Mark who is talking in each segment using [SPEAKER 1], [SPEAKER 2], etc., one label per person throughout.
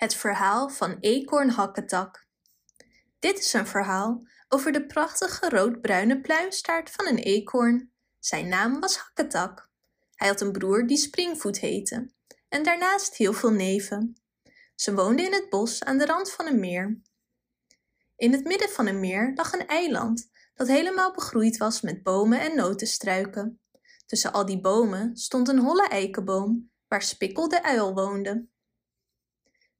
[SPEAKER 1] Het verhaal van Eekhoorn Hakketak. Dit is een verhaal over de prachtige roodbruine pluimstaart van een eekhoorn. Zijn naam was Hakketak. Hij had een broer die Springvoet heette en daarnaast heel veel neven. Ze woonden in het bos aan de rand van een meer. In het midden van een meer lag een eiland dat helemaal begroeid was met bomen en notenstruiken. Tussen al die bomen stond een holle eikenboom waar Spikkel de uil woonde.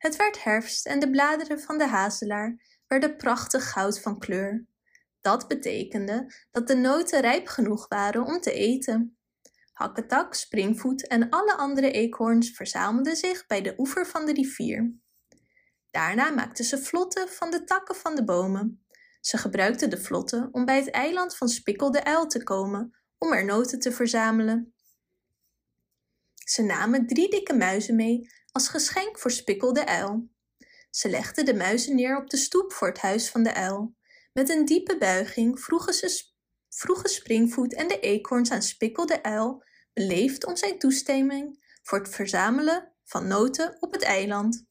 [SPEAKER 1] Het werd herfst en de bladeren van de hazelaar werden prachtig goud van kleur. Dat betekende dat de noten rijp genoeg waren om te eten. Hakketak, Springvoet en alle andere eekhoorns verzamelden zich bij de oever van de rivier. Daarna maakten ze vlotten van de takken van de bomen. Ze gebruikten de vlotten om bij het eiland van Spikkel de Uil te komen om er noten te verzamelen. Ze namen drie dikke muizen mee als geschenk voor Spikkel de uil. Ze legden de muizen neer op de stoep voor het huis van de uil. Met een diepe buiging vroegen, ze, Springvoet en de eekhoorns aan Spikkel de uil beleefd om zijn toestemming voor het verzamelen van noten op het eiland.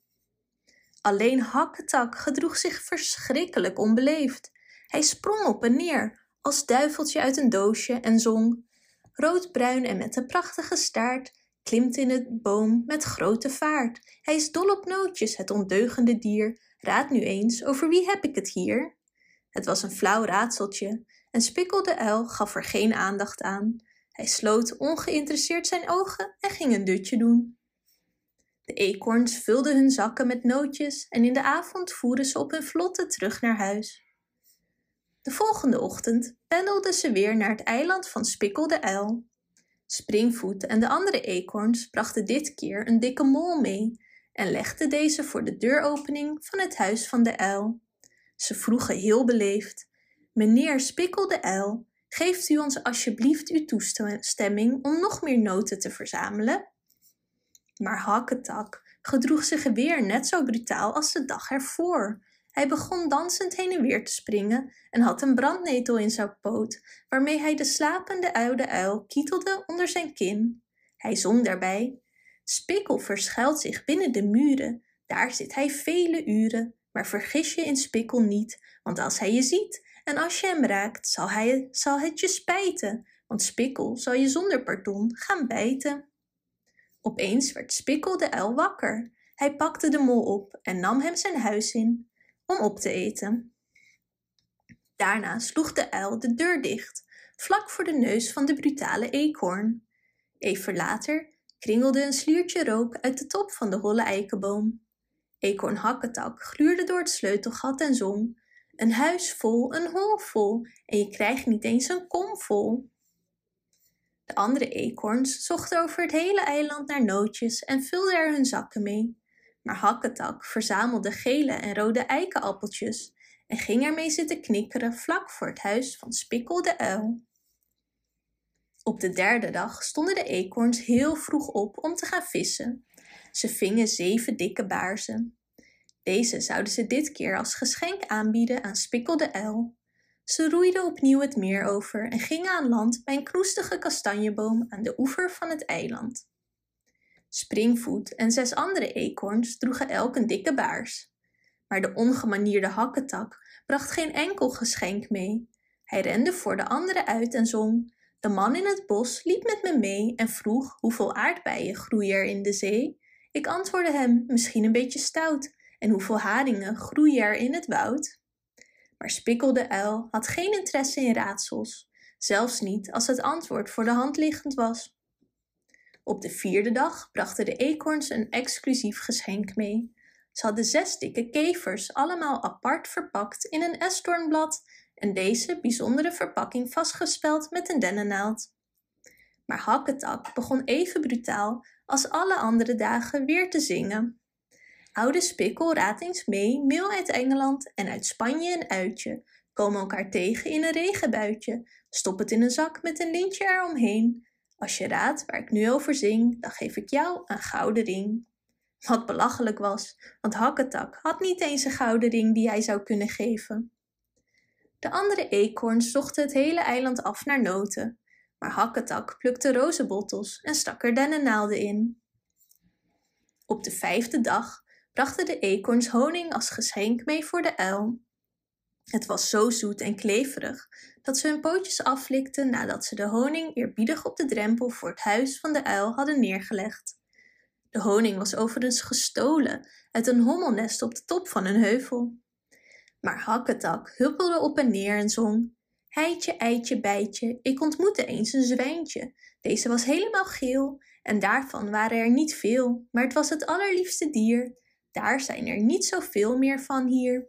[SPEAKER 1] Alleen Hakketak gedroeg zich verschrikkelijk onbeleefd. Hij sprong op en neer, als duiveltje uit een doosje en zong. Roodbruin en met een prachtige staart klimt in het boom met grote vaart. Hij is dol op nootjes, het ondeugende dier. Raad nu eens, over wie heb ik het hier? Het was een flauw raadseltje en Spikkel de uil gaf er geen aandacht aan. Hij sloot ongeïnteresseerd zijn ogen en ging een dutje doen. De eekhoorns vulden hun zakken met nootjes en in de avond voeren ze op hun vlotte terug naar huis. De volgende ochtend pendelden ze weer naar het eiland van Spikkel de uil. Springvoet en de andere eekhoorns brachten dit keer een dikke mol mee en legden deze voor de deuropening van het huis van de uil. Ze vroegen heel beleefd: Meneer Spikkel de uil, geeft u ons alsjeblieft uw toestemming om nog meer noten te verzamelen? Maar Hakketak gedroeg zich weer net zo brutaal als de dag ervoor. Hij begon dansend heen en weer te springen en had een brandnetel in zijn poot, waarmee hij de slapende oude uil kietelde onder zijn kin. Hij zong daarbij: Spikkel verschuilt zich binnen de muren, daar zit hij vele uren. Maar vergis je in Spikkel niet, want als hij je ziet en als je hem raakt, zal, hij, zal het je spijten, want Spikkel zal je zonder pardon gaan bijten. Opeens werd Spikkel de uil wakker. Hij pakte de mol op en nam hem zijn huis in om op te eten. Daarna sloeg de uil de deur dicht, vlak voor de neus van de brutale eekhoorn. Even later kringelde een sliertje rook uit de top van de holle eikenboom. Eekhoorn Hakketak gluurde door het sleutelgat en zong: Een huis vol, een hol vol, en je krijgt niet eens een kom vol. De andere eekhoorns zochten over het hele eiland naar nootjes en vulden er hun zakken mee maar Hakketak verzamelde gele en rode eikenappeltjes en ging ermee zitten knikkeren vlak voor het huis van Spikkel de uil. Op de derde dag stonden de eekhoorns heel vroeg op om te gaan vissen. Ze vingen zeven dikke baarzen. Deze zouden ze dit keer als geschenk aanbieden aan Spikkel de uil. Ze roeiden opnieuw het meer over en gingen aan land bij een knoestige kastanjeboom aan de oever van het eiland. Springvoet en zes andere eekhoorns droegen elk een dikke baars. Maar de ongemanierde hakketak bracht geen enkel geschenk mee. Hij rende voor de anderen uit en zong. De man in het bos liep met me mee en vroeg hoeveel aardbeien groeien er in de zee. Ik antwoordde hem, misschien een beetje stout. En hoeveel haringen groeien er in het woud? Maar Spikkel de uil had geen interesse in raadsels, zelfs niet als het antwoord voor de hand liggend was. Op de vierde dag brachten de eekhoorns een exclusief geschenk mee. Ze hadden zes dikke kevers, allemaal apart verpakt in een esdoornblad en deze bijzondere verpakking vastgespeld met een dennennaald. Maar Hakketak begon even brutaal als alle andere dagen weer te zingen. Oude Spikkel raadt eens mee, meel uit Engeland en uit Spanje een uitje, komen elkaar tegen in een regenbuitje, stop het in een zak met een lintje eromheen, als je raadt waar ik nu over zing, dan geef ik jou een gouden ring. Wat belachelijk was, want Hakketak had niet eens een gouden ring die hij zou kunnen geven. De andere eekhoorns zochten het hele eiland af naar noten, maar Hakketak plukte rozenbottels en stak er dennennaalden in. Op de vijfde dag brachten de eekhoorns honing als geschenk mee voor de uil. Het was zo zoet en kleverig dat ze hun pootjes aflikten nadat ze de honing eerbiedig op de drempel voor het huis van de uil hadden neergelegd. De honing was overigens gestolen uit een hommelnest op de top van een heuvel. Maar Hakketak huppelde op en neer en zong: Heitje, eitje, bijtje, ik ontmoette eens een zwijntje. Deze was helemaal geel en daarvan waren er niet veel, maar het was het allerliefste dier. Daar zijn er niet zoveel meer van hier.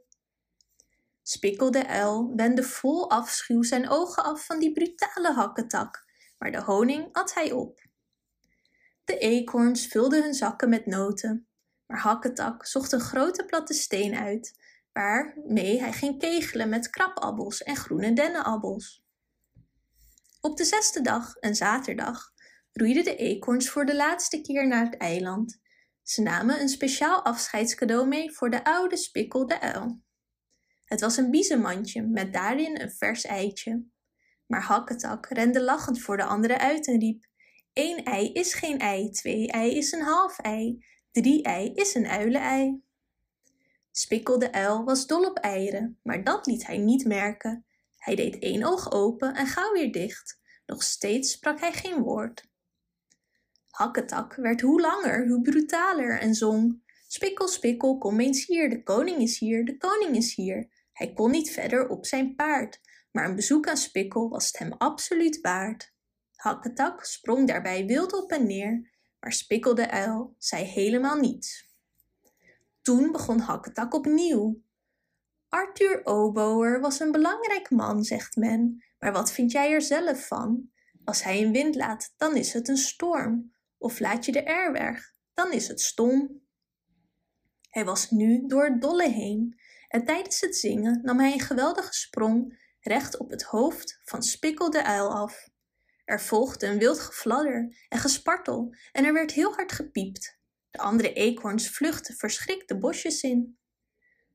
[SPEAKER 1] Spikkel de uil wendde vol afschuw zijn ogen af van die brutale hakketak, maar de honing at hij op. De eekhoorns vulden hun zakken met noten, maar Hakketak zocht een grote platte steen uit, waarmee hij ging kegelen met krababbels en groene dennenabbels. Op de zesde dag, een zaterdag, roeiden de eekhoorns voor de laatste keer naar het eiland. Ze namen een speciaal afscheidscadeau mee voor de oude spikkel de uil. Het was een biezenmandje met daarin een vers eitje. Maar Hakketak rende lachend voor de anderen uit en riep: Eén ei is geen ei, twee ei is een half ei, drie ei is een uilenei. Spikkel de uil was dol op eieren, maar dat liet hij niet merken. Hij deed één oog open en gauw weer dicht. Nog steeds sprak hij geen woord. Hakketak werd hoe langer, hoe brutaler en zong. Spikkel, spikkel, kom eens hier, de koning is hier, de koning is hier. Hij kon niet verder op zijn paard, maar een bezoek aan Spikkel was het hem absoluut waard. Hakketak sprong daarbij wild op en neer, maar Spikkel de uil zei helemaal niets. Toen begon Hakketak opnieuw. Arthur Oboer was een belangrijk man, zegt men, maar wat vind jij er zelf van? Als hij een wind laat, dan is het een storm, of laat je de erweg, dan is het stom. Hij was nu door het dolle heen en tijdens het zingen nam hij een geweldige sprong recht op het hoofd van Spikkel de uil af. Er volgde een wild gefladder en gespartel en er werd heel hard gepiept. De andere eekhoorns vluchtten verschrikt de bosjes in.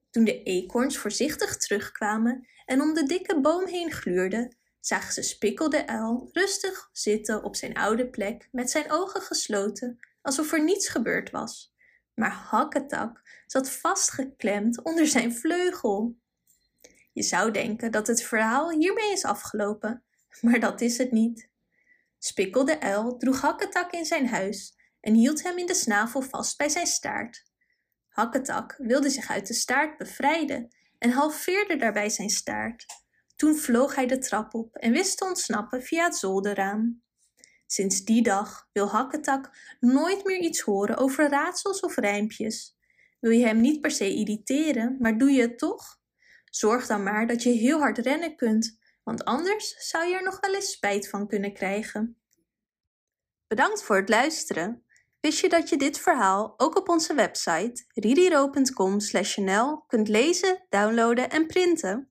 [SPEAKER 1] Toen de eekhoorns voorzichtig terugkwamen en om de dikke boom heen gluurden, zagen ze Spikkel de uil rustig zitten op zijn oude plek met zijn ogen gesloten, alsof er niets gebeurd was. Maar Hakketak zat vastgeklemd onder zijn vleugel. Je zou denken dat het verhaal hiermee is afgelopen, maar dat is het niet. Spikkel de uil droeg Hakketak in zijn huis en hield hem in de snavel vast bij zijn staart. Hakketak wilde zich uit de staart bevrijden en halveerde daarbij zijn staart. Toen vloog hij de trap op en wist te ontsnappen via het zolderraam. Sinds die dag wil Hakketak nooit meer iets horen over raadsels of rijmpjes. Wil je hem niet per se irriteren, maar doe je het toch? Zorg dan maar dat je heel hard rennen kunt, want anders zou je er nog wel eens spijt van kunnen krijgen. Bedankt voor het luisteren. Wist je dat je dit verhaal ook op onze website ririro.com/nl kunt lezen, downloaden en printen?